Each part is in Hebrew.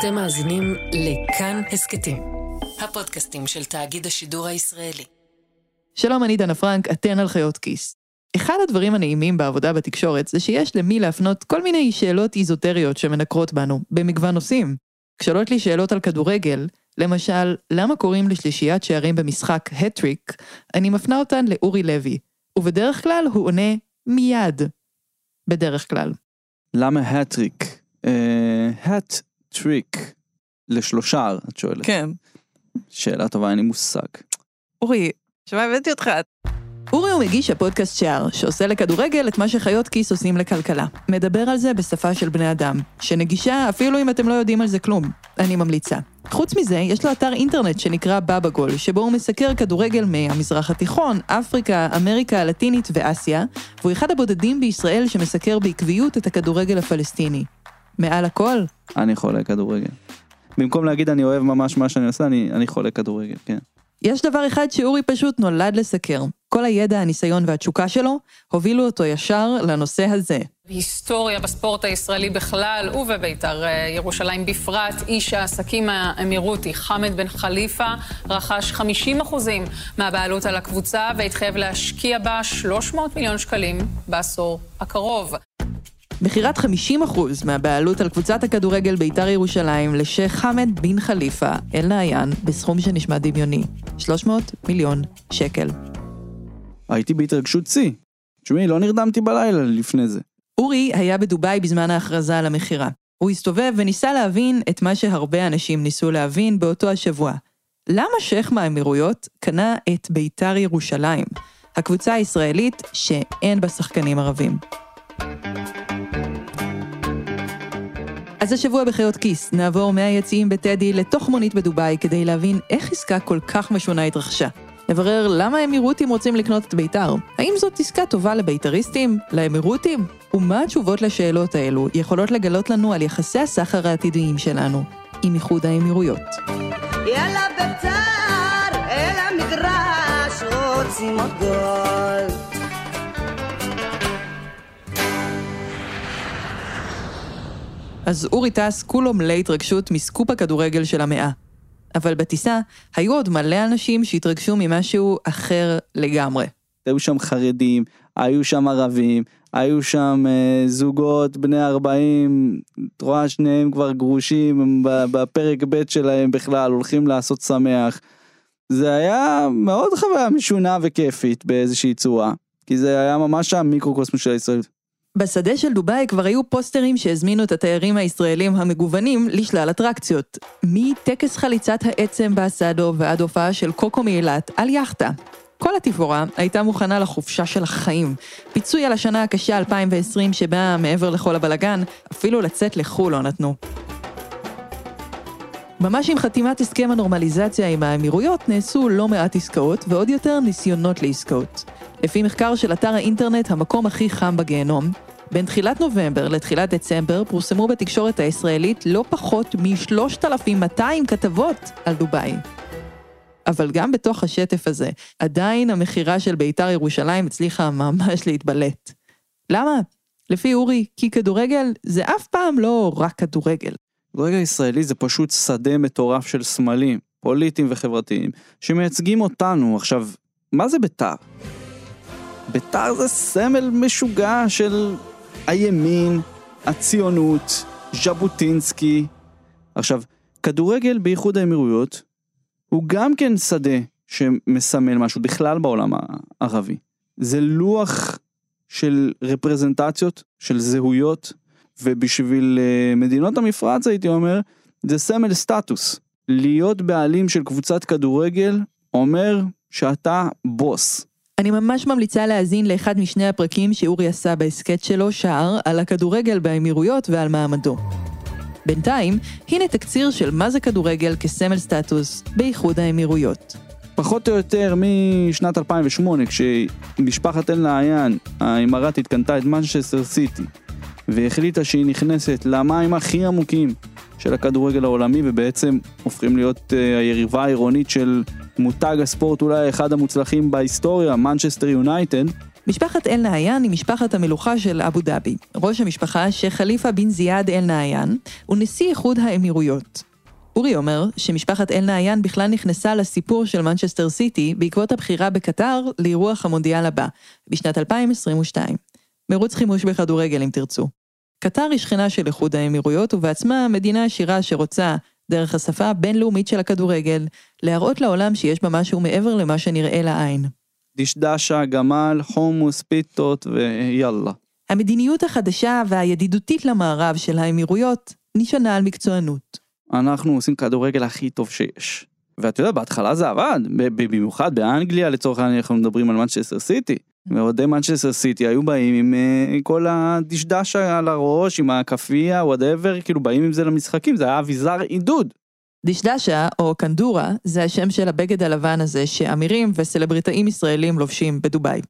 אתם מאזינים לכאן הסכתים, הפודקאסטים של תאגיד השידור הישראלי. שלום, אני דנה פרנק, אתן על חיות כיס. אחד הדברים הנעימים בעבודה בתקשורת זה שיש למי להפנות כל מיני שאלות איזוטריות שמנקרות בנו, במגוון נושאים. כשאלות לי שאלות על כדורגל, למשל, למה קוראים לשלישיית שערים במשחק הטריק, אני מפנה אותן לאורי לוי, ובדרך כלל הוא עונה מיד. בדרך כלל. למה hat trick? hat trick. לשלושער, את שואלת. כן. שאלה טובה, אין לי מושג. אורי, שמה הבאתי אותך? אורי הוא מגיש הפודקאסט שער, שעושה לכדורגל את מה שחיות כיס עושים לכלכלה. מדבר על זה בשפה של בני אדם, שנגישה אפילו אם אתם לא יודעים על זה כלום. אני ממליצה. חוץ מזה, יש לו אתר אינטרנט שנקרא בבאגול שבו הוא מסקר כדורגל מהמזרח התיכון, אפריקה, אמריקה הלטינית ואסיה, והוא אחד הבודדים בישראל שמסקר בעקביות את הכדורגל הפלסטיני. מעל הכל? אני חולה כדורגל. במקום להגיד אני אוהב ממש מה שאני עושה, אני, אני חולה כדורגל, כן. יש דבר אחד שאורי פשוט נולד לסקר. כל הידע, הניסיון והתשוקה שלו הובילו אותו ישר לנושא הזה. היסטוריה בספורט הישראלי בכלל ובבית"ר אה, ירושלים בפרט, איש העסקים האמירותי חמד בן חליפה רכש 50% מהבעלות על הקבוצה והתחייב להשקיע בה 300 מיליון שקלים בעשור הקרוב. מכירת 50% מהבעלות על קבוצת הכדורגל בית"ר ירושלים לשייח' חמד בן חליפה, אל נעיין, בסכום שנשמע דמיוני, 300 מיליון שקל. הייתי בהתרגשות שיא. תשמעי, לא נרדמתי בלילה לפני זה. אורי היה בדובאי בזמן ההכרזה על המכירה. הוא הסתובב וניסה להבין את מה שהרבה אנשים ניסו להבין באותו השבוע. למה שייח' מהאמירויות קנה את בית"ר ירושלים, הקבוצה הישראלית שאין בה שחקנים ערבים? אז השבוע בחיות כיס נעבור מהיציעים בטדי לתוך מונית בדובאי כדי להבין איך עסקה כל כך משונה התרחשה. נברר למה האמירותים רוצים לקנות את בית"ר. האם זאת עסקה טובה לבית"ריסטים? לאמירותים? ומה התשובות לשאלות האלו יכולות לגלות לנו על יחסי הסחר העתידיים שלנו עם איחוד האמירויות. יאללה בית"ר, אל המגרש, רוצים עוד גול. אז אורי טס כולו מלא התרגשות מסקופ הכדורגל של המאה. אבל בטיסה היו עוד מלא אנשים שהתרגשו ממשהו אחר לגמרי. היו שם חרדים, היו שם ערבים, היו שם אה, זוגות בני 40, את רואה שניהם כבר גרושים, בפרק ב' שלהם בכלל הולכים לעשות שמח. זה היה מאוד חוויה משונה וכיפית באיזושהי צורה, כי זה היה ממש המיקרוקוסמוס של הישראל. בשדה של דובאי כבר היו פוסטרים שהזמינו את התיירים הישראלים המגוונים לשלל אטרקציות. מטקס חליצת העצם באסדו ועד הופעה של קוקו מאילת על יאכטה. כל התפאורה הייתה מוכנה לחופשה של החיים. פיצוי על השנה הקשה 2020 שבה, מעבר לכל הבלגן, אפילו לצאת לחו"ל לא נתנו. ממש עם חתימת הסכם הנורמליזציה עם האמירויות נעשו לא מעט עסקאות ועוד יותר ניסיונות לעסקאות. לפי מחקר של אתר האינטרנט המקום הכי חם בגיהנום, בין תחילת נובמבר לתחילת דצמבר פורסמו בתקשורת הישראלית לא פחות מ-3,200 כתבות על דובאי. אבל גם בתוך השטף הזה, עדיין המכירה של בית"ר ירושלים הצליחה ממש להתבלט. למה? לפי אורי, כי כדורגל זה אף פעם לא רק כדורגל. כדורגל ישראלי זה פשוט שדה מטורף של סמלים, פוליטיים וחברתיים, שמייצגים אותנו. עכשיו, מה זה בית"ר? בית"ר זה סמל משוגע של הימין, הציונות, ז'בוטינסקי. עכשיו, כדורגל באיחוד האמירויות הוא גם כן שדה שמסמל משהו בכלל בעולם הערבי. זה לוח של רפרזנטציות, של זהויות, ובשביל אה, מדינות המפרץ הייתי אומר, זה סמל סטטוס. להיות בעלים של קבוצת כדורגל אומר שאתה בוס. אני ממש ממליצה להאזין לאחד משני הפרקים שאורי עשה בהסכת שלו, שער, על הכדורגל באמירויות ועל מעמדו. בינתיים, הנה תקציר של מה זה כדורגל כסמל סטטוס באיחוד האמירויות. פחות או יותר משנת 2008, כשמשפחת אל נהיאן האמרתית קנתה את מנצ'סטר סיטי, והחליטה שהיא נכנסת למים הכי עמוקים של הכדורגל העולמי, ובעצם הופכים להיות uh, היריבה העירונית של מותג הספורט אולי אחד המוצלחים בהיסטוריה, מנצ'סטר יונייטד, משפחת אל נהיאן היא משפחת המלוכה של אבו דאבי. ראש המשפחה, שייח' חליפה בן זאיד אל נהיאן, הוא נשיא איחוד האמירויות. אורי אומר שמשפחת אל נהיין בכלל נכנסה לסיפור של מנצ'סטר סיטי בעקבות הבחירה בקטר לאירוח המונדיאל הבא, בשנת 2022. מרוץ חימוש בכדורגל אם תרצו. קטר היא שכנה של איחוד האמירויות ובעצמה מדינה עשירה שרוצה, דרך השפה הבינלאומית של הכדורגל, להראות לעולם שיש בה משהו מעבר למה שנראה לעין. דשדשה, גמל, חומוס, פיתות ויאללה. המדיניות החדשה והידידותית למערב של האמירויות נשענה על מקצוענות. אנחנו עושים כדורגל הכי טוב שיש. ואתה יודע, בהתחלה זה עבד, במיוחד באנגליה לצורך העניין אנחנו מדברים על מנצ'סטר סיטי. ואוהדי מנצ'סטר סיטי היו באים עם uh, כל הדשדשה על הראש, עם הכאפיה, whatever, כאילו באים עם זה למשחקים, זה היה אביזר עידוד. דשדשה, או קנדורה, זה השם של הבגד הלבן הזה שאמירים וסלבריטאים ישראלים לובשים בדובאי.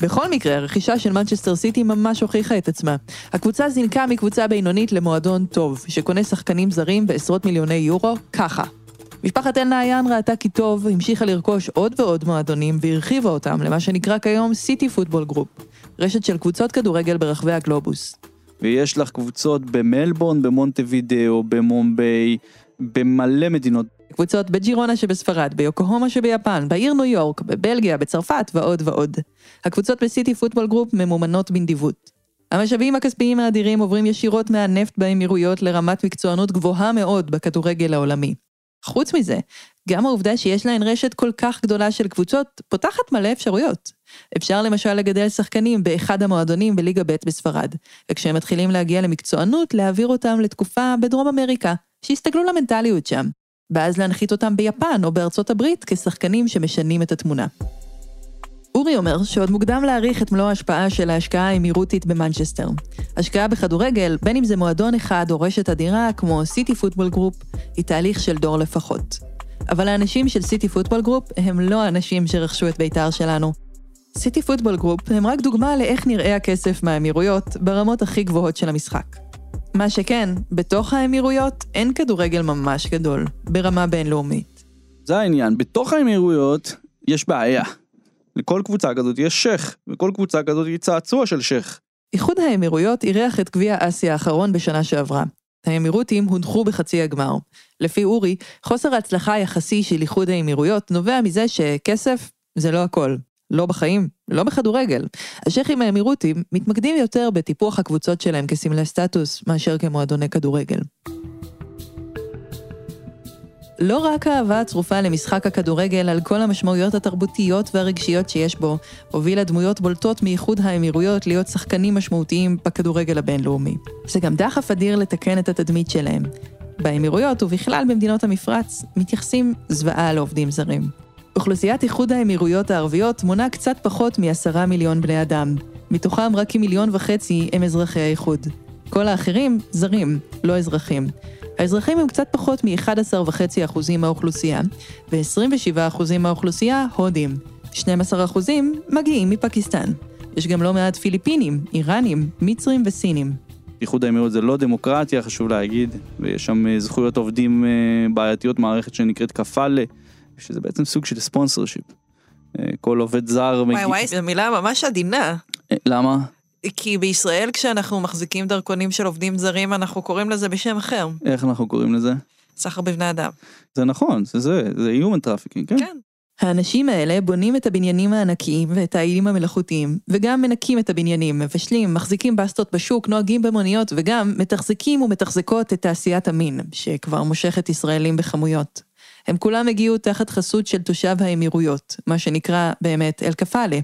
בכל מקרה, הרכישה של מנצ'סטר סיטי ממש הוכיחה את עצמה. הקבוצה זינקה מקבוצה בינונית למועדון טוב, שקונה שחקנים זרים בעשרות מיליוני יורו, ככה. משפחת אל נהיאן ראתה כי טוב, המשיכה לרכוש עוד ועוד מועדונים והרחיבה אותם למה שנקרא כיום City Football Group, רשת של קבוצות כדורגל ברחבי הגלובוס. ויש לך קבוצות במלבורן, במונטווידאו, במומביי, במלא מדינות. קבוצות בג'ירונה שבספרד, ביוקוהומה שביפן, בעיר ניו יורק, בבלגיה, בצרפת ועוד ועוד. הקבוצות בסיטי פוטבול גרופ ממומנות בנדיבות. המשאבים הכספיים האדירים עוברים ישירות מהנפט באמירויות לרמת מקצוענות גבוהה מאוד בכדורגל העולמי. חוץ מזה, גם העובדה שיש להן רשת כל כך גדולה של קבוצות, פותחת מלא אפשרויות. אפשר למשל לגדל שחקנים באחד המועדונים בליגה ב' בספרד, וכשהם מתחילים להגיע למקצוענות, להעביר אותם לתקופה בדרום אמריקה, שיסתגלו למנטליות שם, ואז להנחית אותם ביפן או בארצות הברית כשחקנים שמשנים את התמונה. אורי אומר שעוד מוקדם להעריך את מלוא ההשפעה של ההשקעה האמירותית במנצ'סטר. השקעה בכדורגל, בין אם זה מועדון אחד או רשת אדירה כמו סיטי פוטבול גרופ, היא תהליך של דור לפחות. אבל האנשים של סיטי פוטבול גרופ הם לא האנשים שרכשו את בית"ר שלנו. סיטי פוטבול גרופ הם רק דוגמה לאיך נראה הכסף מהאמירויות ברמות הכי גבוהות של המשחק. מה שכן, בתוך האמירויות אין כדורגל ממש גדול, ברמה בינלאומית. זה העניין, בתוך האמירויות יש בעיה. לכל קבוצה כזאת יש שייח, וכל קבוצה כזאת היא צעצוע של שייח. איחוד האמירויות אירח את גביע אסיה האחרון בשנה שעברה. האמירותים הודחו בחצי הגמר. לפי אורי, חוסר ההצלחה היחסי של איחוד האמירויות נובע מזה שכסף זה לא הכל. לא בחיים, לא בכדורגל. השייחים האמירותים מתמקדים יותר בטיפוח הקבוצות שלהם כסמלי סטטוס מאשר כמועדוני כדורגל. לא רק האהבה הצרופה למשחק הכדורגל על כל המשמעויות התרבותיות והרגשיות שיש בו, הובילה דמויות בולטות מאיחוד האמירויות להיות שחקנים משמעותיים בכדורגל הבינלאומי. זה גם דחף אדיר לתקן את התדמית שלהם. באמירויות ובכלל במדינות המפרץ, מתייחסים זוועה לעובדים זרים. אוכלוסיית איחוד האמירויות הערביות מונה קצת פחות מעשרה מיליון בני אדם. מתוכם רק כמיליון וחצי הם אזרחי האיחוד. כל האחרים זרים, לא אזרחים. האזרחים הם קצת פחות מ-11.5% מהאוכלוסייה, ו-27% מהאוכלוסייה הודים. 12% מגיעים מפקיסטן. יש גם לא מעט פיליפינים, איראנים, מצרים וסינים. איחוד האמירות זה לא דמוקרטיה, חשוב להגיד, ויש שם אה, זכויות עובדים אה, בעייתיות, מערכת שנקראת קפאלה, שזה בעצם סוג של ספונסר שיפ. אה, כל עובד זר מגיע... וואי וואי, זו מילה ממש עדינה. למה? כי בישראל כשאנחנו מחזיקים דרכונים של עובדים זרים, אנחנו קוראים לזה בשם אחר. איך אנחנו קוראים לזה? סחר בבני אדם. זה נכון, זה זה, זה human trafficking, כן? כן. האנשים האלה בונים את הבניינים הענקיים ואת האיים המלאכותיים, וגם מנקים את הבניינים, מבשלים, מחזיקים בסטות בשוק, נוהגים במוניות, וגם מתחזקים ומתחזקות את תעשיית המין, שכבר מושכת ישראלים בכמויות. הם כולם הגיעו תחת חסות של תושב האמירויות, מה שנקרא באמת אל-כפאלה,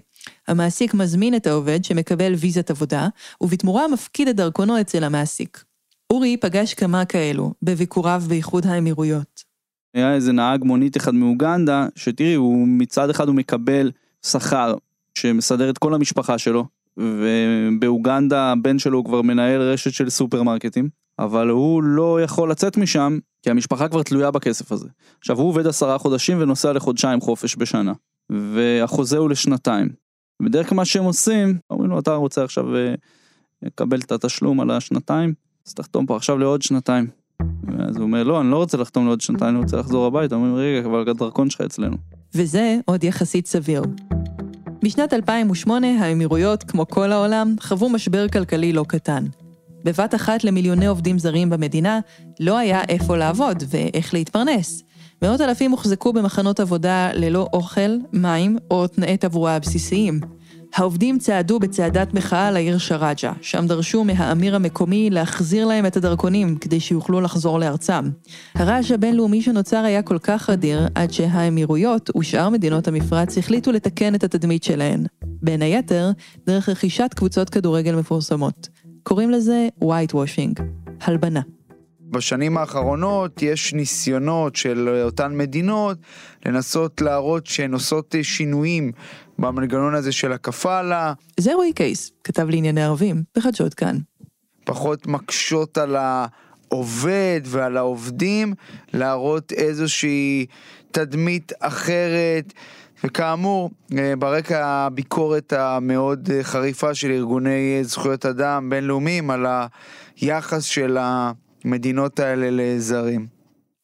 המעסיק מזמין את העובד שמקבל ויזת עבודה, ובתמורה מפקיד את דרכונו אצל המעסיק. אורי פגש כמה כאלו, בביקוריו באיחוד האמירויות. היה איזה נהג מונית אחד מאוגנדה, שתראי, הוא מצד אחד הוא מקבל שכר שמסדר את כל המשפחה שלו, ובאוגנדה הבן שלו כבר מנהל רשת של סופרמרקטים, אבל הוא לא יכול לצאת משם, כי המשפחה כבר תלויה בכסף הזה. עכשיו, הוא עובד עשרה חודשים ונוסע לחודשיים חופש בשנה, והחוזה הוא לשנתיים. בדרך כלל מה שהם עושים, אומרים לו אתה רוצה עכשיו אה, לקבל את התשלום על השנתיים, אז תחתום פה עכשיו לעוד שנתיים. ואז הוא אומר לא אני לא רוצה לחתום לעוד שנתיים, אני רוצה לחזור הביתה, אומרים רגע אבל הדרכון שלך אצלנו. וזה עוד יחסית סביר. בשנת 2008 האמירויות, כמו כל העולם, חוו משבר כלכלי לא קטן. בבת אחת למיליוני עובדים זרים במדינה לא היה איפה לעבוד ואיך להתפרנס. מאות אלפים הוחזקו במחנות עבודה ללא אוכל, מים או תנאי תברואה בסיסיים. העובדים צעדו בצעדת מחאה לעיר שרג'ה, שם דרשו מהאמיר המקומי להחזיר להם את הדרכונים כדי שיוכלו לחזור לארצם. הרעש הבינלאומי שנוצר היה כל כך אדיר, עד שהאמירויות ושאר מדינות המפרץ החליטו לתקן את התדמית שלהן. בין היתר, דרך רכישת קבוצות כדורגל מפורסמות. קוראים לזה white washing, הלבנה. בשנים האחרונות יש ניסיונות של אותן מדינות לנסות להראות שהן עושות שינויים במנגנון הזה של הקפאלה. זה רועי קייס, כתב לענייני ערבים, בחדשות כאן. פחות מקשות על העובד ועל העובדים, להראות איזושהי תדמית אחרת. וכאמור, ברקע הביקורת המאוד חריפה של ארגוני זכויות אדם בינלאומיים על היחס של המדינות האלה לזרים.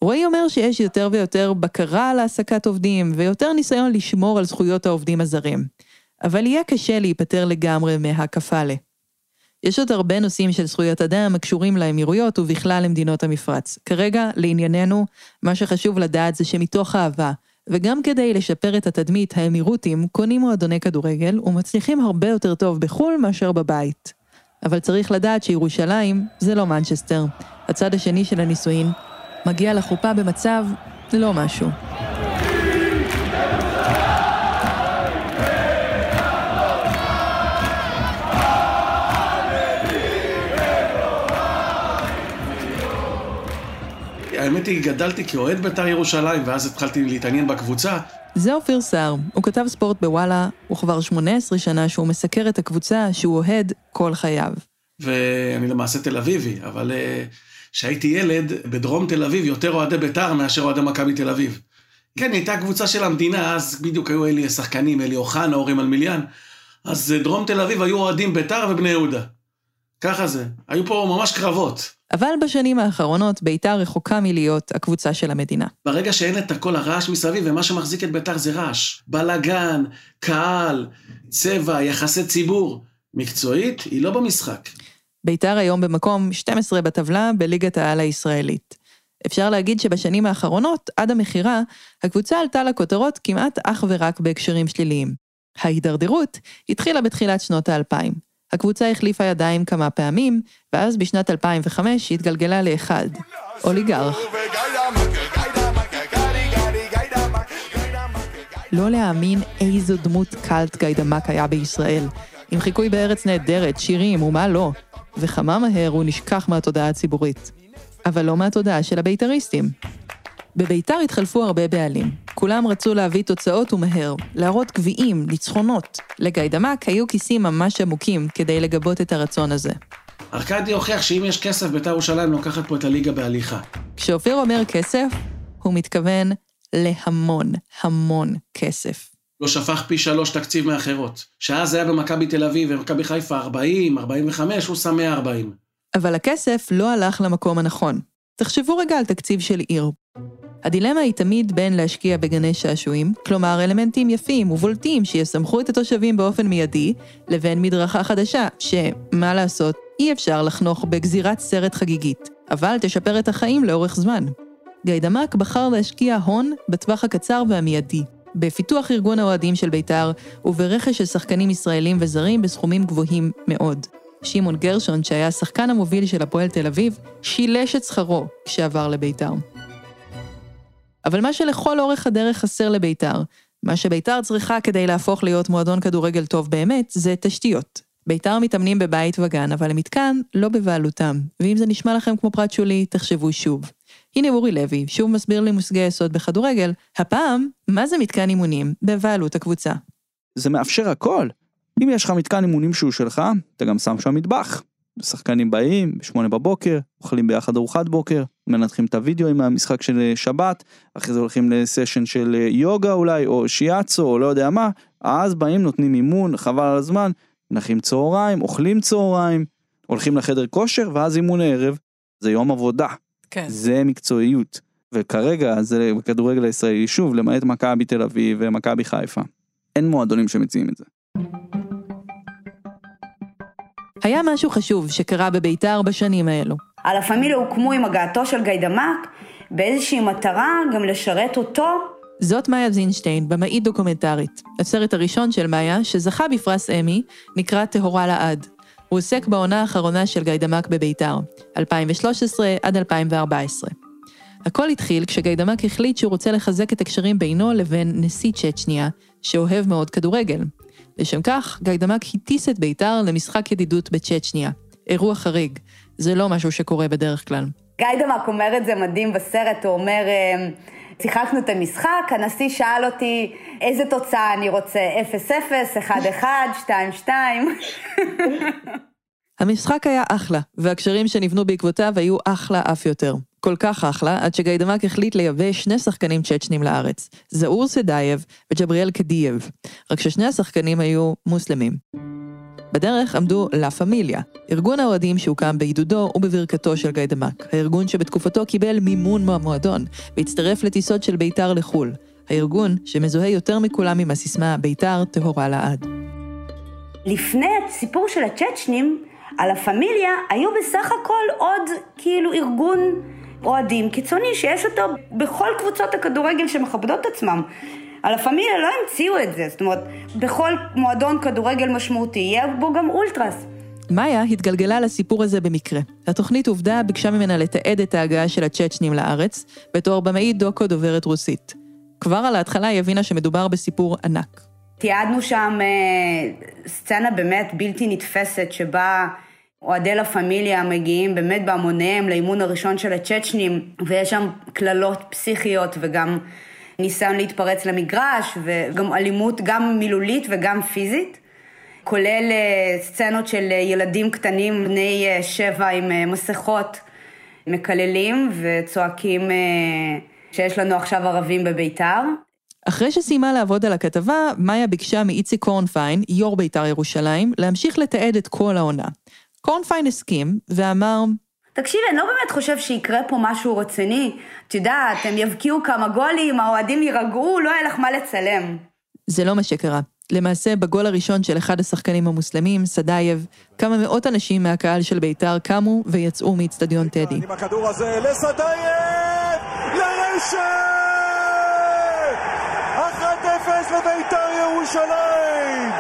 רועי אומר שיש יותר ויותר בקרה על העסקת עובדים ויותר ניסיון לשמור על זכויות העובדים הזרים. אבל יהיה קשה להיפטר לגמרי מהקפאלה. יש עוד הרבה נושאים של זכויות אדם הקשורים לאמירויות ובכלל למדינות המפרץ. כרגע, לענייננו, מה שחשוב לדעת זה שמתוך אהבה, וגם כדי לשפר את התדמית, האמירותים קונים מועדוני כדורגל ומצליחים הרבה יותר טוב בחו"ל מאשר בבית. אבל צריך לדעת שירושלים זה לא מנצ'סטר. הצד השני של הנישואין מגיע לחופה במצב לא משהו. האמת היא, גדלתי כאוהד בית"ר ירושלים, ואז התחלתי להתעניין בקבוצה. זה אופיר סער, הוא כתב ספורט בוואלה, הוא כבר 18 שנה שהוא מסקר את הקבוצה שהוא אוהד כל חייו. ואני למעשה תל אביבי, אבל כשהייתי ילד, בדרום תל אביב יותר אוהדי בית"ר מאשר אוהדי מכבי תל אביב. כן, הייתה קבוצה של המדינה, אז בדיוק היו אלי השחקנים, אלי אוחנה, אורי מלמיליאן. אז דרום תל אביב היו אוהדים בית"ר ובני יהודה. ככה זה. היו פה ממש קרבות. אבל בשנים האחרונות בית"ר רחוקה מלהיות הקבוצה של המדינה. ברגע שאין את הכל הרעש מסביב, ומה שמחזיק את בית"ר זה רעש. בלאגן, קהל, צבע, יחסי ציבור. מקצועית, היא לא במשחק. בית"ר היום במקום 12 בטבלה בליגת העל הישראלית. אפשר להגיד שבשנים האחרונות, עד המכירה, הקבוצה עלתה לכותרות כמעט אך ורק בהקשרים שליליים. ההידרדרות התחילה בתחילת שנות האלפיים. הקבוצה החליפה ידיים כמה פעמים, ואז בשנת 2005 התגלגלה לאחד, אוליגרך. לא להאמין איזו דמות קאלט גיידמק היה בישראל, עם חיקוי בארץ נהדרת, שירים ומה לא, וכמה מהר הוא נשכח מהתודעה הציבורית. אבל לא מהתודעה של הבית"ריסטים. בביתר התחלפו הרבה בעלים. כולם רצו להביא תוצאות ומהר, להראות גביעים, ניצחונות. לגיידמק היו כיסים ממש עמוקים כדי לגבות את הרצון הזה. ארכדי הוכיח שאם יש כסף, ביתר ירושלים לוקחת פה את הליגה בהליכה. כשאופיר אומר כסף, הוא מתכוון להמון, המון כסף. לא שפך פי שלוש תקציב מאחרות. שאז היה במכבי תל אביב ומכבי חיפה 40, 45, הוא שם 140. אבל הכסף לא הלך למקום הנכון. תחשבו רגע על תקציב של עיר. הדילמה היא תמיד בין להשקיע בגני שעשועים, כלומר אלמנטים יפים ובולטים שיסמכו את התושבים באופן מיידי, לבין מדרכה חדשה, שמה לעשות, אי אפשר לחנוך בגזירת סרט חגיגית, אבל תשפר את החיים לאורך זמן. גיידמק בחר להשקיע הון בטווח הקצר והמיידי, בפיתוח ארגון האוהדים של בית"ר וברכש של שחקנים ישראלים וזרים בסכומים גבוהים מאוד. שמעון גרשון, שהיה השחקן המוביל של הפועל תל אביב, שילש את שכרו כשעבר לבית"ר. אבל מה שלכל אורך הדרך חסר לבית"ר, מה שבית"ר צריכה כדי להפוך להיות מועדון כדורגל טוב באמת, זה תשתיות. בית"ר מתאמנים בבית וגן, אבל המתקן לא בבעלותם, ואם זה נשמע לכם כמו פרט שולי, תחשבו שוב. הנה אורי לוי, שוב מסביר לי מושגי יסוד בכדורגל, הפעם, מה זה מתקן אימונים בבעלות הקבוצה? זה מאפשר הכל. אם יש לך מתקן אימונים שהוא שלך, אתה גם שם שם מטבח. שחקנים באים בשמונה בבוקר, אוכלים ביחד ארוחת בוקר, מנתחים את הוידאו עם המשחק של שבת, אחרי זה הולכים לסשן של יוגה אולי, או שיאצו, או לא יודע מה, אז באים, נותנים אימון, חבל על הזמן, נחים צהריים, אוכלים צהריים, הולכים לחדר כושר, ואז אימון הערב, זה יום עבודה. כן. זה מקצועיות. וכרגע זה בכדורגל הישראלי, שוב, למעט מכבי תל אביב ומכבי חיפה. אין מועדונים שמציעים את זה. היה משהו חשוב שקרה בביתר בשנים האלו. הלה פמיליה הוקמו עם הגעתו של גיידמק באיזושהי מטרה גם לשרת אותו. זאת מאיה זינשטיין, במאית דוקומנטרית. הסרט הראשון של מאיה, שזכה בפרס אמי, נקרא טהורה לעד. הוא עוסק בעונה האחרונה של גיידמק בביתר, 2013 עד 2014. הכל התחיל כשגיידמק החליט שהוא רוצה לחזק את הקשרים בינו לבין נשיא צ'צ'ניה, שאוהב מאוד כדורגל. לשם כך, גיידמק הטיס את ביתר למשחק ידידות בצ'צ'ניה. אירוע חריג, זה לא משהו שקורה בדרך כלל. גאידמק אומר את זה מדהים בסרט, הוא אומר, אה, שיחקנו את המשחק, הנשיא שאל אותי איזה תוצאה אני רוצה, 0-0, 1-1, 2-2. המשחק היה אחלה, והקשרים שנבנו בעקבותיו היו אחלה אף יותר. כל כך אחלה, עד שגאידמק החליט לייבא שני שחקנים צ'צ'נים לארץ, זאור סדייב וג'בריאל קדייב, רק ששני השחקנים היו מוסלמים. בדרך עמדו לה פמיליה, ארגון האוהדים שהוקם בעידודו ובברכתו של גיידמק, הארגון שבתקופתו קיבל מימון מהמועדון, והצטרף לטיסות של בית"ר לחו"ל, הארגון שמזוהה יותר מכולם עם הסיסמה בית"ר טהורה לעד. לפני הסיפור של הצ'צ'נים, על הפמיליה היו בסך הכל עוד כאילו ארגון אוהדים קיצוני שיש אותו בכל קבוצות הכדורגל שמכבדות עצמם. על הפמיליה לא המציאו את זה, זאת אומרת, בכל מועדון כדורגל משמעותי יהיה בו גם אולטרס. מאיה התגלגלה לסיפור הזה במקרה. התוכנית עובדה ביקשה ממנה לתעד את ההגעה של הצ'צ'נים לארץ, בתור במאית דוקו דוברת רוסית. כבר על ההתחלה היא הבינה שמדובר בסיפור ענק. תיעדנו שם אה, סצנה באמת בלתי נתפסת, שבה אוהדי לה פמיליה מגיעים באמת בהמוניהם לאימון הראשון של הצ'צ'נים, ויש שם קללות פסיכיות וגם ניסיון להתפרץ למגרש, וגם אלימות גם מילולית וגם פיזית, כולל אה, סצנות של ילדים קטנים בני אה, שבע עם אה, מסכות מקללים וצועקים שיש לנו עכשיו ערבים בביתר. אחרי שסיימה לעבוד על הכתבה, מאיה ביקשה מאיציק קורנפיין, יו"ר בית"ר ירושלים, להמשיך לתעד את כל העונה. קורנפיין הסכים, ואמר, תקשיבי, אני לא באמת חושב שיקרה פה משהו רציני. את יודעת, הם יבקיעו כמה גולים, האוהדים יירגעו, לא יהיה לך מה לצלם. זה לא מה שקרה. למעשה, בגול הראשון של אחד השחקנים המוסלמים, סדייב, כמה מאות אנשים מהקהל של בית"ר קמו ויצאו מאיצטדיון טדי. עם הכדור הזה לסדייב! לרשת! 1-0 לבית"ר ירושלים!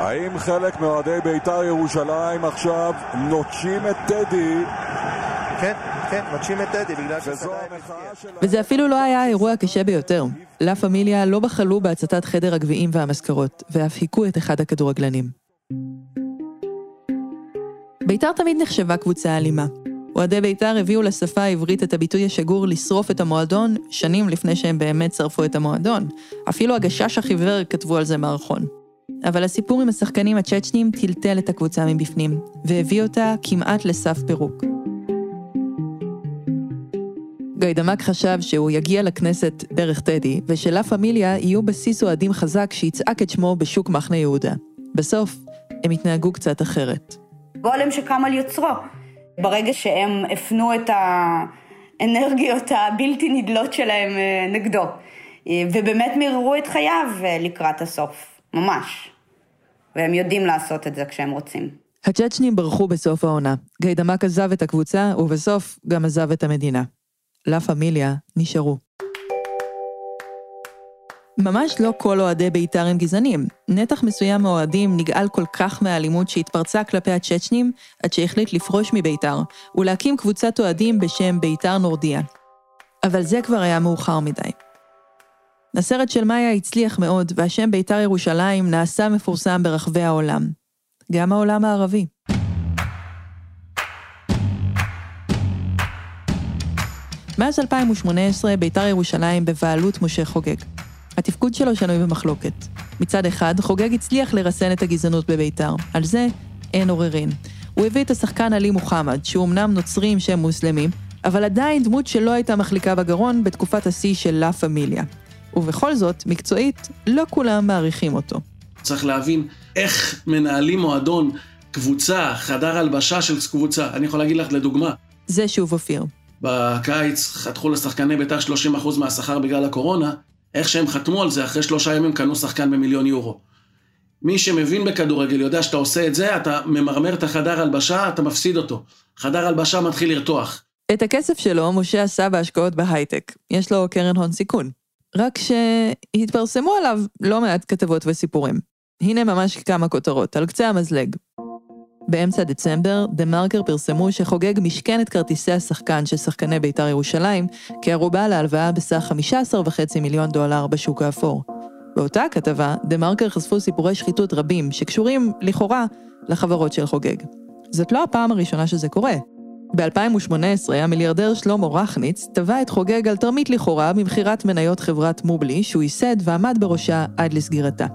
האם חלק מאוהדי בית"ר ירושלים עכשיו נוטשים את טדי? כן, כן, נוטשים את טדי בגלל של... וזה אפילו לא היה האירוע הקשה ביותר. לה פמיליה לא בחלו בהצתת חדר הגביעים והמזכרות, ואף היכו את אחד הכדורגלנים. בית"ר תמיד נחשבה קבוצה אלימה. אוהדי בית"ר הביאו לשפה העברית את הביטוי השגור לשרוף את המועדון שנים לפני שהם באמת שרפו את המועדון. אפילו הגשש החיוור כתבו על זה מערכון. אבל הסיפור עם השחקנים הצ'צ'נים טלטל את הקבוצה מבפנים, והביא אותה כמעט לסף פירוק. גיידמק חשב שהוא יגיע לכנסת דרך טדי, ושלה פמיליה יהיו בסיס אוהדים חזק שיצעק את שמו בשוק מחנה יהודה. בסוף, הם התנהגו קצת אחרת. גולם שקם על יוצרו. ברגע שהם הפנו את האנרגיות הבלתי נדלות שלהם אה, נגדו, אה, ובאמת מיררו את חייו אה, לקראת הסוף, ממש. והם יודעים לעשות את זה כשהם רוצים. הצ'צ'נים ברחו בסוף העונה. גיידמק עזב את הקבוצה, ובסוף גם עזב את המדינה. לה פמיליה נשארו. ממש לא כל אוהדי בית"ר הם גזענים. נתח מסוים מהאוהדים נגעל כל כך מהאלימות שהתפרצה כלפי הצ'צ'נים, עד שהחליט לפרוש מבית"ר, ולהקים קבוצת אוהדים בשם בית"ר נורדיה. אבל זה כבר היה מאוחר מדי. הסרט של מאיה הצליח מאוד, והשם בית"ר ירושלים נעשה מפורסם ברחבי העולם. גם העולם הערבי. מאז 2018 בית"ר ירושלים בבעלות משה חוגג. התפקוד שלו שנוי במחלוקת. מצד אחד, חוגג הצליח לרסן את הגזענות בבית"ר. על זה אין עוררין. הוא הביא את השחקן עלי מוחמד, שהוא אמנם נוצרי עם שם מוסלמי, אבל עדיין דמות שלא הייתה מחליקה בגרון בתקופת השיא של לה פמיליה. ובכל זאת, מקצועית, לא כולם מעריכים אותו. צריך להבין איך מנהלים מועדון, קבוצה, חדר הלבשה של קבוצה. אני יכול להגיד לך לדוגמה. זה שוב אופיר. בקיץ חתכו לשחקני בית"ר 30% מהשכר בגלל הקורונה, איך שהם חתמו על זה, אחרי שלושה ימים קנו שחקן במיליון יורו. מי שמבין בכדורגל יודע שאתה עושה את זה, אתה ממרמר את החדר הלבשה, אתה מפסיד אותו. חדר הלבשה מתחיל לרתוח. את הכסף שלו משה עשה בהשקעות בהייטק. יש לו קרן הון סיכון. רק שהתפרסמו עליו לא מעט כתבות וסיפורים. הנה ממש כמה כותרות, על קצה המזלג. באמצע דצמבר, דה מרקר פרסמו שחוגג משכן את כרטיסי השחקן של שחקני בית"ר ירושלים כערובה להלוואה בסך 15.5 מיליון דולר בשוק האפור. באותה כתבה, דה מרקר חשפו סיפורי שחיתות רבים שקשורים, לכאורה, לחברות של חוגג. זאת לא הפעם הראשונה שזה קורה. ב-2018 המיליארדר שלמה רכניץ תבע את חוגג על תרמית לכאורה במכירת מניות חברת מובלי שהוא ייסד ועמד בראשה עד לסגירתה.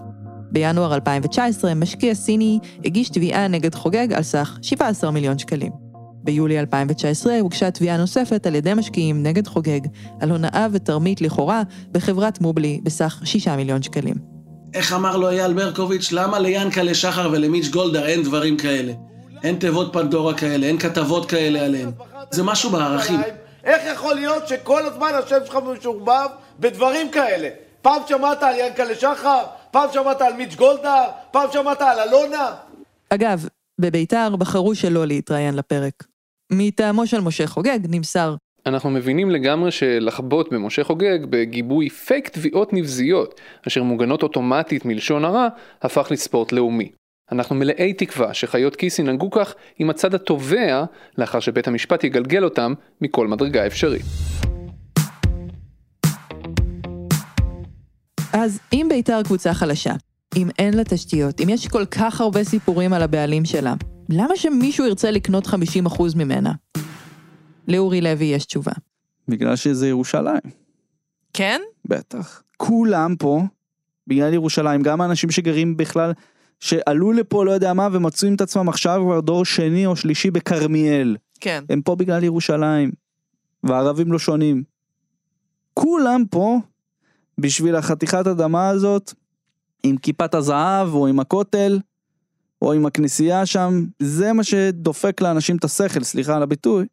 בינואר 2019 משקיע סיני הגיש תביעה נגד חוגג על סך 17 מיליון שקלים. ביולי 2019 הוגשה תביעה נוספת על ידי משקיעים נגד חוגג על הונאה ותרמית לכאורה בחברת מובלי בסך 6 מיליון שקלים. איך אמר לו אייל ברקוביץ', למה ליאנקלה שחר ולמיץ' גולדהר אין דברים כאלה? אין תיבות פנדורה כאלה, אין כתבות כאלה עליהם. זה משהו בערכים. איך יכול להיות שכל הזמן השם שלך משורבב בדברים כאלה? פעם שמעת על ינקלה שחר? פעם שמעת על מיץ' גולדהר? פעם שמעת על אלונה? אגב, בביתר בחרו שלא להתראיין לפרק. מטעמו של משה חוגג נמסר אנחנו מבינים לגמרי שלחבוט במשה חוגג בגיבוי פייק תביעות נבזיות, אשר מוגנות אוטומטית מלשון הרע, הפך לספורט לאומי. אנחנו מלאי תקווה שחיות כיס ינהגו כך עם הצד התובע, לאחר שבית המשפט יגלגל אותם מכל מדרגה אפשרית. אז אם ביתר קבוצה חלשה, אם אין לה תשתיות, אם יש כל כך הרבה סיפורים על הבעלים שלה, למה שמישהו ירצה לקנות 50% ממנה? לאורי לוי יש תשובה. בגלל שזה ירושלים. כן? בטח. כולם פה, בגלל ירושלים, גם האנשים שגרים בכלל, שעלו לפה לא יודע מה ומצאו את עצמם עכשיו כבר דור שני או שלישי בכרמיאל. כן. הם פה בגלל ירושלים. והערבים לא שונים. כולם פה בשביל החתיכת אדמה הזאת, עם כיפת הזהב או עם הכותל, או עם הכנסייה שם, זה מה שדופק לאנשים את השכל, סליחה על הביטוי,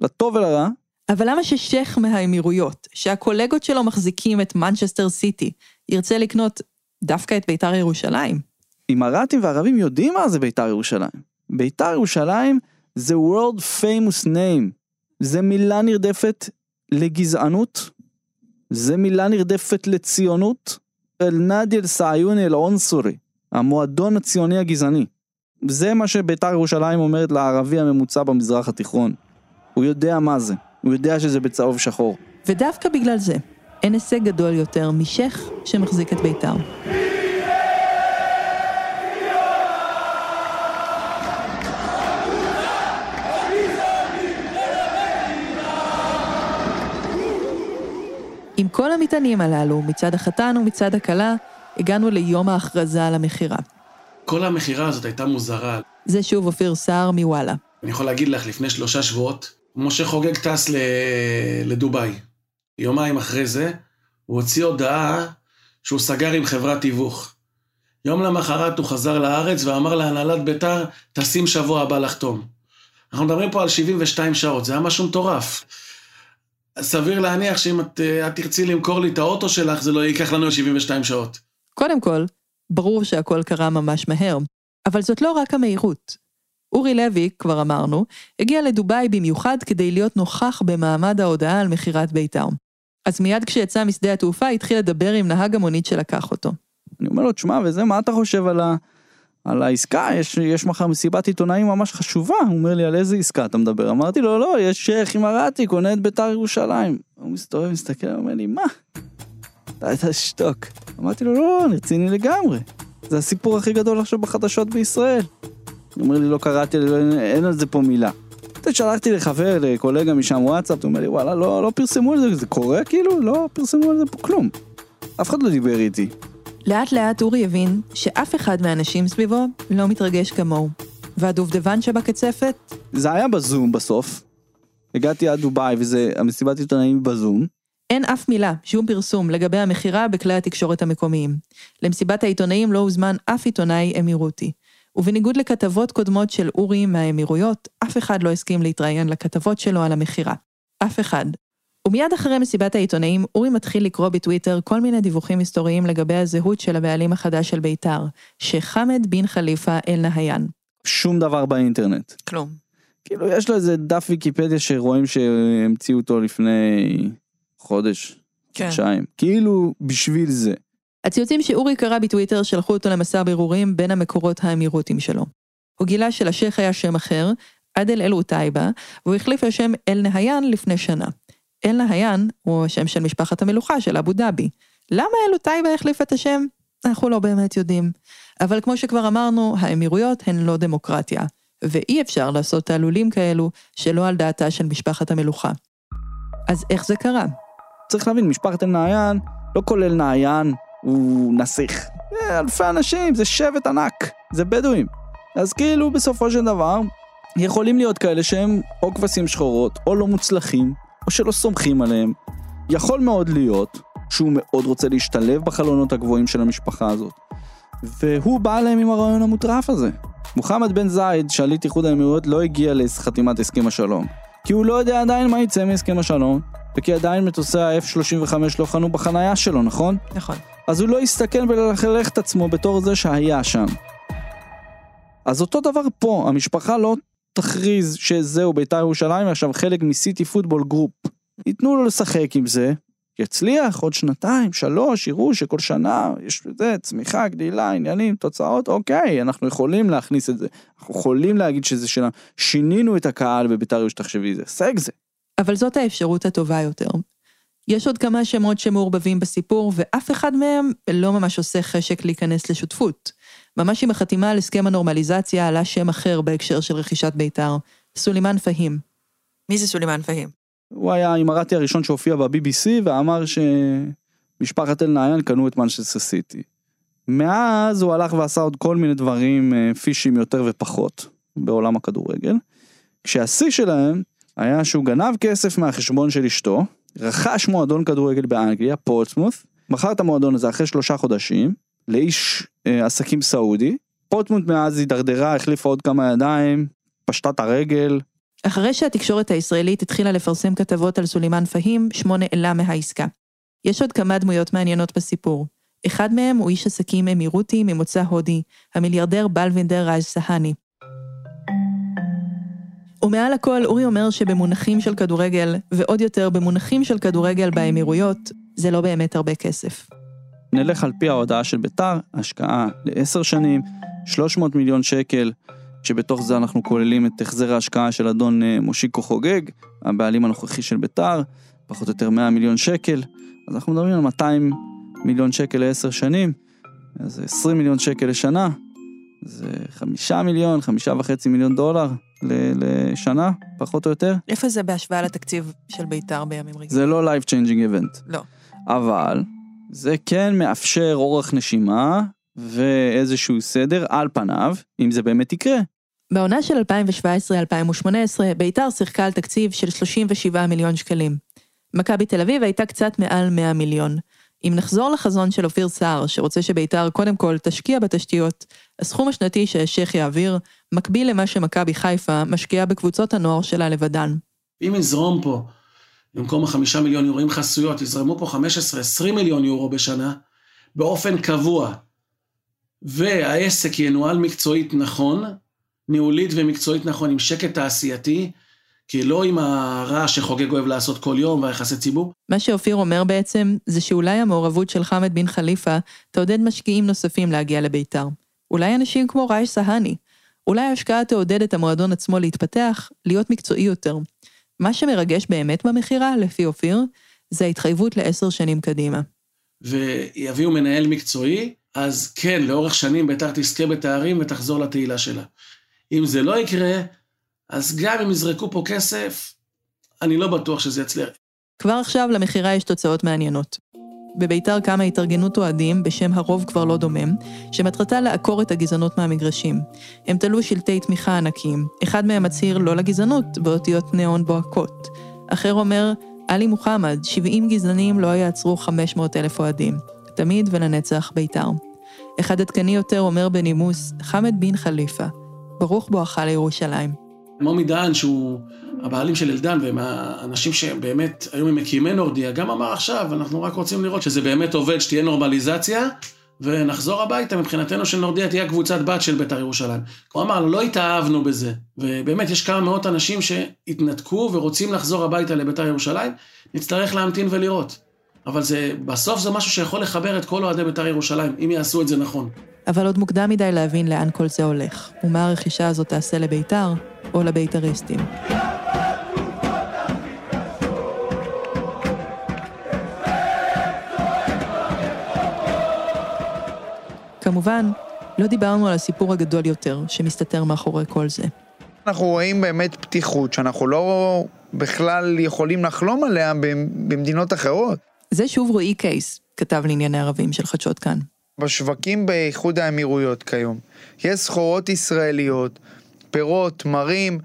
לטוב ולרע. אבל למה ששייח מהאמירויות, שהקולגות שלו מחזיקים את מנצ'סטר סיטי, ירצה לקנות דווקא את בית"ר ירושלים? אימראטים וערבים יודעים מה זה בית"ר ירושלים. בית"ר ירושלים זה World Famous Name. זה מילה נרדפת לגזענות, זה מילה נרדפת לציונות. אל-נאדי אל-סעיוני אל-עונסורי, המועדון הציוני הגזעני. זה מה שבית"ר ירושלים אומרת לערבי הממוצע במזרח התיכון. הוא יודע מה זה, הוא יודע שזה בצהוב שחור. ודווקא בגלל זה, אין הישג גדול יותר משייח שמחזיק את בית"ר. עם כל המטענים הללו, מצד החתן ומצד הכלה, הגענו ליום ההכרזה על המכירה. כל המכירה הזאת הייתה מוזרה. זה שוב אופיר סער מוואלה. אני יכול להגיד לך, לפני שלושה שבועות, משה חוגג טס ל... לדובאי. יומיים אחרי זה, הוא הוציא הודעה שהוא סגר עם חברת תיווך. יום למחרת הוא חזר לארץ ואמר להנהלת בית"ר, טסים שבוע הבא לחתום. אנחנו מדברים פה על 72 שעות, זה היה משהו מטורף. סביר להניח שאם את, את תרצי למכור לי את האוטו שלך, זה לא ייקח לנו 72 שעות. קודם כל, ברור שהכל קרה ממש מהר, אבל זאת לא רק המהירות. אורי לוי, כבר אמרנו, הגיע לדובאי במיוחד כדי להיות נוכח במעמד ההודעה על מכירת בית"ר. אז מיד כשיצא משדה התעופה התחיל לדבר עם נהג המונית שלקח אותו. אני אומר לו, תשמע, וזה, מה אתה חושב על, ה... על העסקה? יש, יש מחר מסיבת עיתונאים ממש חשובה. הוא אומר לי, על איזה עסקה אתה מדבר? אמרתי לו, לא, יש שייח אימראטי, קונה את בית"ר ירושלים. הוא מסתובב, מסתכל, אומר לי, מה? אתה תשתוק. אמרתי לו, לא, אני רציני לגמרי. זה הסיפור הכי גדול עכשיו בחדשות בישראל. הוא אומר לי, לא קראתי, אין על זה פה מילה. שלחתי לחבר, לקולגה משם וואטסאפ, הוא אומר לי, וואלה, לא, לא פרסמו על זה, זה קורה כאילו? לא פרסמו על זה פה כלום. אף אחד לא דיבר איתי. לאט לאט אורי הבין שאף אחד מהאנשים סביבו לא מתרגש כמוהו. והדובדבן שבקצפת? זה היה בזום בסוף. הגעתי עד דובאי וזה, המסיבת עיתונאים בזום. אין אף מילה, שום פרסום, לגבי המכירה בכלי התקשורת המקומיים. למסיבת העיתונאים לא הוזמן אף עיתונאי אמירותי. ובניגוד לכתבות קודמות של אורי מהאמירויות, אף אחד לא הסכים להתראיין לכתבות שלו על המכירה. אף אחד. ומיד אחרי מסיבת העיתונאים, אורי מתחיל לקרוא בטוויטר כל מיני דיווחים היסטוריים לגבי הזהות של הבעלים החדש של בית"ר, שחמד בן חליפה אל-נהיין. שום דבר באינטרנט. כלום. כאילו, יש לו איזה דף ויקיפדיה שרואים שהמציאו אותו לפני חודש, כן. חודשיים. כאילו, בשביל זה. הציוצים שאורי קרא בטוויטר שלחו אותו למסע בירורים בין המקורות האמירותיים שלו. הוא גילה שלשייח היה שם אחר, עדל אל עוטייבה, והוא החליף השם אל נהיין לפני שנה. אל נהיין הוא השם של משפחת המלוכה של אבו דאבי. למה אל עוטייבה החליף את השם? אנחנו לא באמת יודעים. אבל כמו שכבר אמרנו, האמירויות הן לא דמוקרטיה, ואי אפשר לעשות תעלולים כאלו שלא על דעתה של משפחת המלוכה. אז איך זה קרה? צריך להבין, משפחת אל-נעיין לא כולל נעיין, הוא נסיך. זה אלפי אנשים, זה שבט ענק, זה בדואים. אז כאילו, בסופו של דבר, יכולים להיות כאלה שהם או כבשים שחורות, או לא מוצלחים, או שלא סומכים עליהם. יכול מאוד להיות שהוא מאוד רוצה להשתלב בחלונות הגבוהים של המשפחה הזאת. והוא בא אליהם עם הרעיון המטורף הזה. מוחמד בן זייד, שליט איחוד האמירויות, לא הגיע לחתימת הסכם השלום. כי הוא לא יודע עדיין מה יצא מהסכם השלום, וכי עדיין מטוסי ה-F-35 לא חנו בחנייה שלו, נכון? נכון. אז הוא לא הסתכן בללכלך את עצמו בתור זה שהיה שם. אז אותו דבר פה, המשפחה לא תכריז שזהו בית"ר ירושלים עכשיו חלק מסיטי פוטבול גרופ. ייתנו לו לשחק עם זה, יצליח עוד שנתיים, שלוש, יראו שכל שנה יש זה, צמיחה, גדילה, עניינים, תוצאות, אוקיי, אנחנו יכולים להכניס את זה. אנחנו יכולים להגיד שזה שלנו. שינינו את הקהל בבית"ר ירושלים, תחשבי, זה הישג זה. אבל זאת האפשרות הטובה יותר. יש עוד כמה שמות שמעורבבים בסיפור, ואף אחד מהם לא ממש עושה חשק להיכנס לשותפות. ממש עם החתימה על הסכם הנורמליזציה עלה שם אחר בהקשר של רכישת בית"ר, סולימאן פהים. מי זה סולימאן פהים? הוא היה האמירתי הראשון שהופיע ב-BBC ואמר שמשפחת אל-נהיאן קנו את מנצ'סטר סיטי. מאז הוא הלך ועשה עוד כל מיני דברים אה, פישיים יותר ופחות בעולם הכדורגל. כשהשיא שלהם היה שהוא גנב כסף מהחשבון של אשתו, רכש מועדון כדורגל באנגליה, פורטסמות', מכר את המועדון הזה אחרי שלושה חודשים לאיש עסקים סעודי. פורטסמות' מאז הידרדרה, החליפה עוד כמה ידיים, פשטה את הרגל, אחרי שהתקשורת הישראלית התחילה לפרסם כתבות על סולימאן פהים, שמו נעלם מהעסקה. יש עוד כמה דמויות מעניינות בסיפור. אחד מהם הוא איש עסקים אמירותי ממוצא הודי, המיליארדר בלווינדר רז סהני. ומעל הכל, אורי אומר שבמונחים של כדורגל, ועוד יותר במונחים של כדורגל באמירויות, זה לא באמת הרבה כסף. נלך על פי ההודעה של ביתר, השקעה לעשר שנים, 300 מיליון שקל, שבתוך זה אנחנו כוללים את החזר ההשקעה של אדון אה, מושיקו חוגג, הבעלים הנוכחי של ביתר, פחות או יותר 100 מיליון שקל, אז אנחנו מדברים על 200 מיליון שקל לעשר שנים, אז 20 מיליון שקל לשנה, זה חמישה מיליון, חמישה וחצי מיליון דולר לשנה, פחות או יותר. איפה זה בהשוואה לתקציב של בית"ר בימים רגילים? זה לא life changing event. לא. אבל זה כן מאפשר אורך נשימה ואיזשהו סדר על פניו, אם זה באמת יקרה. בעונה של 2017-2018, בית"ר שיחקה על תקציב של 37 מיליון שקלים. מכבי תל אביב הייתה קצת מעל 100 מיליון. אם נחזור לחזון של אופיר סער, שרוצה שבית"ר קודם כל תשקיע בתשתיות, הסכום השנתי שהשייח יעביר, מקביל למה שמכבי חיפה משקיעה בקבוצות הנוער שלה לבדן. אם יזרום פה, במקום החמישה מיליון יורו, עם חסויות, יזרמו פה 15-20 מיליון יורו בשנה, באופן קבוע, והעסק ינוהל מקצועית נכון, ניהולית ומקצועית נכון, עם שקט תעשייתי, כי לא עם הרעש שחוגג אוהב לעשות כל יום והיחסי ציבור. מה שאופיר אומר בעצם, זה שאולי המעורבות של חמד בן חליפה תעודד משקיעים נוספים להגיע לביתר. אולי אנשים כמו רייש סהני. אולי ההשקעה תעודד את המועדון עצמו להתפתח, להיות מקצועי יותר. מה שמרגש באמת במכירה, לפי אופיר, זה ההתחייבות לעשר שנים קדימה. ויביאו מנהל מקצועי, אז כן, לאורך שנים ביתר תזכה בתארים ותחזור לתהילה שלה. אם זה לא יקרה, אז גם אם יזרקו פה כסף, אני לא בטוח שזה יצליח. כבר עכשיו למכירה יש תוצאות מעניינות. בביתר קמה התארגנות אוהדים בשם הרוב כבר לא דומם, שמטרתה לעקור את הגזענות מהמגרשים. הם תלו שלטי תמיכה ענקים, אחד מהם מצהיר לא לגזענות באותיות ניאון בוהקות. אחר אומר, עלי מוחמד, 70 גזענים לא יעצרו 500 אלף אוהדים. תמיד ולנצח ביתר. אחד עדכני יותר אומר בנימוס, חמד בן חליפה, ברוך בואכה לירושלים. מומי דהן, שהוא הבעלים של אלדן ומהאנשים שבאמת היו ממקימי נורדיה, גם אמר עכשיו, אנחנו רק רוצים לראות שזה באמת עובד, שתהיה נורמליזציה, ונחזור הביתה, מבחינתנו של נורדיה תהיה קבוצת בת של בית"ר ירושלים. הוא אמר, לא התאהבנו בזה, ובאמת יש כמה מאות אנשים שהתנתקו ורוצים לחזור הביתה לבית"ר ירושלים, נצטרך להמתין ולראות. אבל זה, בסוף זה משהו שיכול לחבר את כל אוהדי בית"ר ירושלים, אם יעשו את זה נכון. אבל עוד מוקדם מדי להבין לאן כל זה הולך, ומה הרכישה הזאת תעשה לבית"ר או לבית"ריסטים. כמובן, לא דיברנו על הסיפור הגדול יותר שמסתתר מאחורי כל זה. אנחנו רואים באמת פתיחות שאנחנו לא בכלל יכולים לחלום עליה במדינות אחרות. זה שוב רועי קייס, כתב לענייני ערבים של חדשות כאן. בשווקים באיחוד האמירויות כיום, יש סחורות ישראליות, פירות, מרים,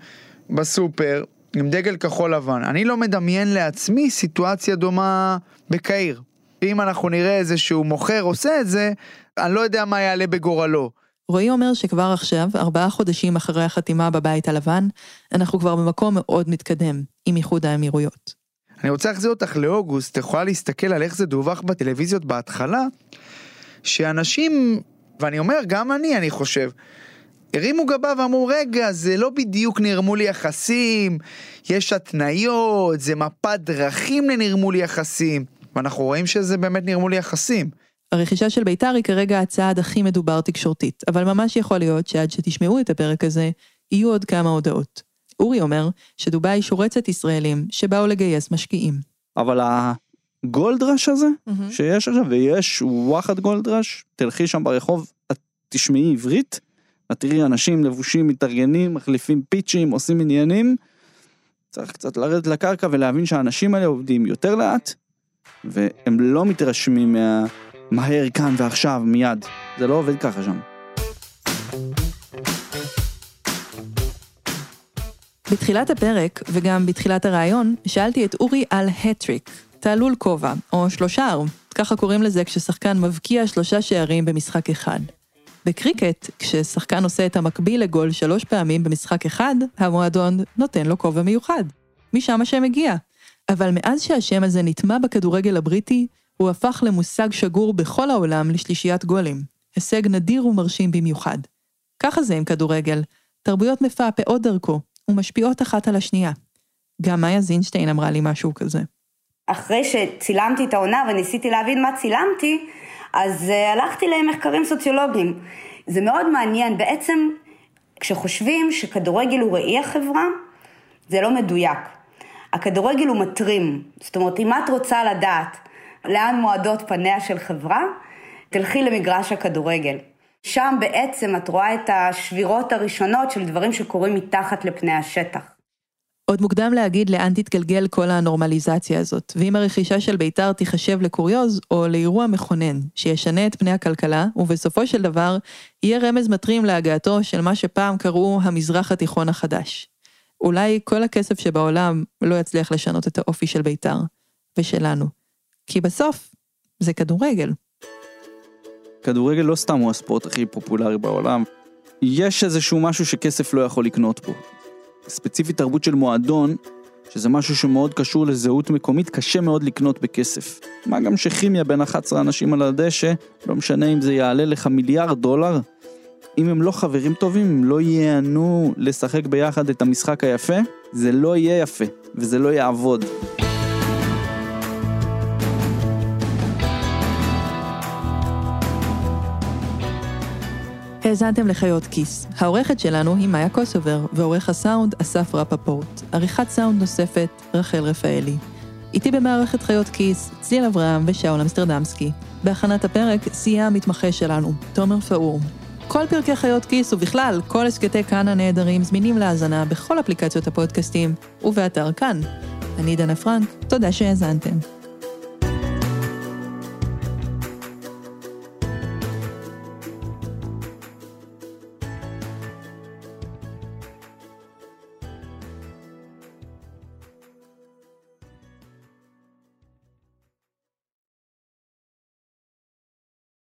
בסופר, עם דגל כחול לבן. אני לא מדמיין לעצמי סיטואציה דומה בקהיר. אם אנחנו נראה איזשהו מוכר עושה את זה, אני לא יודע מה יעלה בגורלו. רועי אומר שכבר עכשיו, ארבעה חודשים אחרי החתימה בבית הלבן, אנחנו כבר במקום מאוד מתקדם עם איחוד האמירויות. אני רוצה להחזיר אותך לאוגוסט, את יכולה להסתכל על איך זה דווח בטלוויזיות בהתחלה, שאנשים, ואני אומר, גם אני, אני חושב, הרימו גבה ואמרו, רגע, זה לא בדיוק נרמול יחסים, יש התניות, זה מפת דרכים לנרמול יחסים, ואנחנו רואים שזה באמת נרמול יחסים. הרכישה של בית"ר היא כרגע הצעד הכי מדובר תקשורתית, אבל ממש יכול להיות שעד שתשמעו את הפרק הזה, יהיו עוד כמה הודעות. אורי אומר שדובאי שורצת ישראלים שבאו לגייס משקיעים. אבל הגולדרש הזה mm-hmm. שיש עכשיו, ויש וואחד גולדרש, תלכי שם ברחוב, את תשמעי עברית, את תראי אנשים לבושים, מתארגנים, מחליפים פיצ'ים, עושים עניינים. צריך קצת לרדת לקרקע ולהבין שהאנשים האלה עובדים יותר לאט, והם לא מתרשמים מה... מהר כאן ועכשיו, מיד. זה לא עובד ככה שם. בתחילת הפרק, וגם בתחילת הראיון, שאלתי את אורי על הטריק, תעלול כובע, או שלושה ככה קוראים לזה כששחקן מבקיע שלושה שערים במשחק אחד. בקריקט, כששחקן עושה את המקביל לגול שלוש פעמים במשחק אחד, המועדון נותן לו כובע מיוחד. משם השם הגיע. אבל מאז שהשם הזה נטמע בכדורגל הבריטי, הוא הפך למושג שגור בכל העולם לשלישיית גולים. הישג נדיר ומרשים במיוחד. ככה זה עם כדורגל. תרבויות מפעפעות דרכו, ומשפיעות אחת על השנייה. גם מאיה זינשטיין אמרה לי משהו כזה. אחרי שצילמתי את העונה וניסיתי להבין מה צילמתי, אז uh, הלכתי למחקרים סוציולוגיים. זה מאוד מעניין, בעצם כשחושבים שכדורגל הוא ראי החברה, זה לא מדויק. הכדורגל הוא מטרים. זאת אומרת, אם את רוצה לדעת לאן מועדות פניה של חברה, תלכי למגרש הכדורגל. שם בעצם את רואה את השבירות הראשונות של דברים שקורים מתחת לפני השטח. עוד מוקדם להגיד לאן תתגלגל כל הנורמליזציה הזאת, ואם הרכישה של בית"ר תיחשב לקוריוז או לאירוע מכונן, שישנה את פני הכלכלה, ובסופו של דבר יהיה רמז מטרים להגעתו של מה שפעם קראו המזרח התיכון החדש. אולי כל הכסף שבעולם לא יצליח לשנות את האופי של בית"ר, ושלנו. כי בסוף, זה כדורגל. כדורגל לא סתם הוא הספורט הכי פופולרי בעולם. יש איזשהו משהו שכסף לא יכול לקנות פה. ספציפית תרבות של מועדון, שזה משהו שמאוד קשור לזהות מקומית, קשה מאוד לקנות בכסף. מה גם שכימיה בין 11 אנשים על הדשא, לא משנה אם זה יעלה לך מיליארד דולר, אם הם לא חברים טובים, הם לא ייהנו לשחק ביחד את המשחק היפה, זה לא יהיה יפה, וזה לא יעבוד. האזנתם לחיות כיס. העורכת שלנו היא מאיה קוסובר, ועורך הסאונד אסף רפפורט. עריכת סאונד נוספת, רחל רפאלי. איתי במערכת חיות כיס, ציל אברהם ושאול אמסטרדמסקי. בהכנת הפרק סייע המתמחה שלנו, תומר פאור. כל פרקי חיות כיס ובכלל, כל הסכתי כאן הנהדרים זמינים להאזנה בכל אפליקציות הפודקאסטים ובאתר כאן. אני דנה פרנק, תודה שהאזנתם.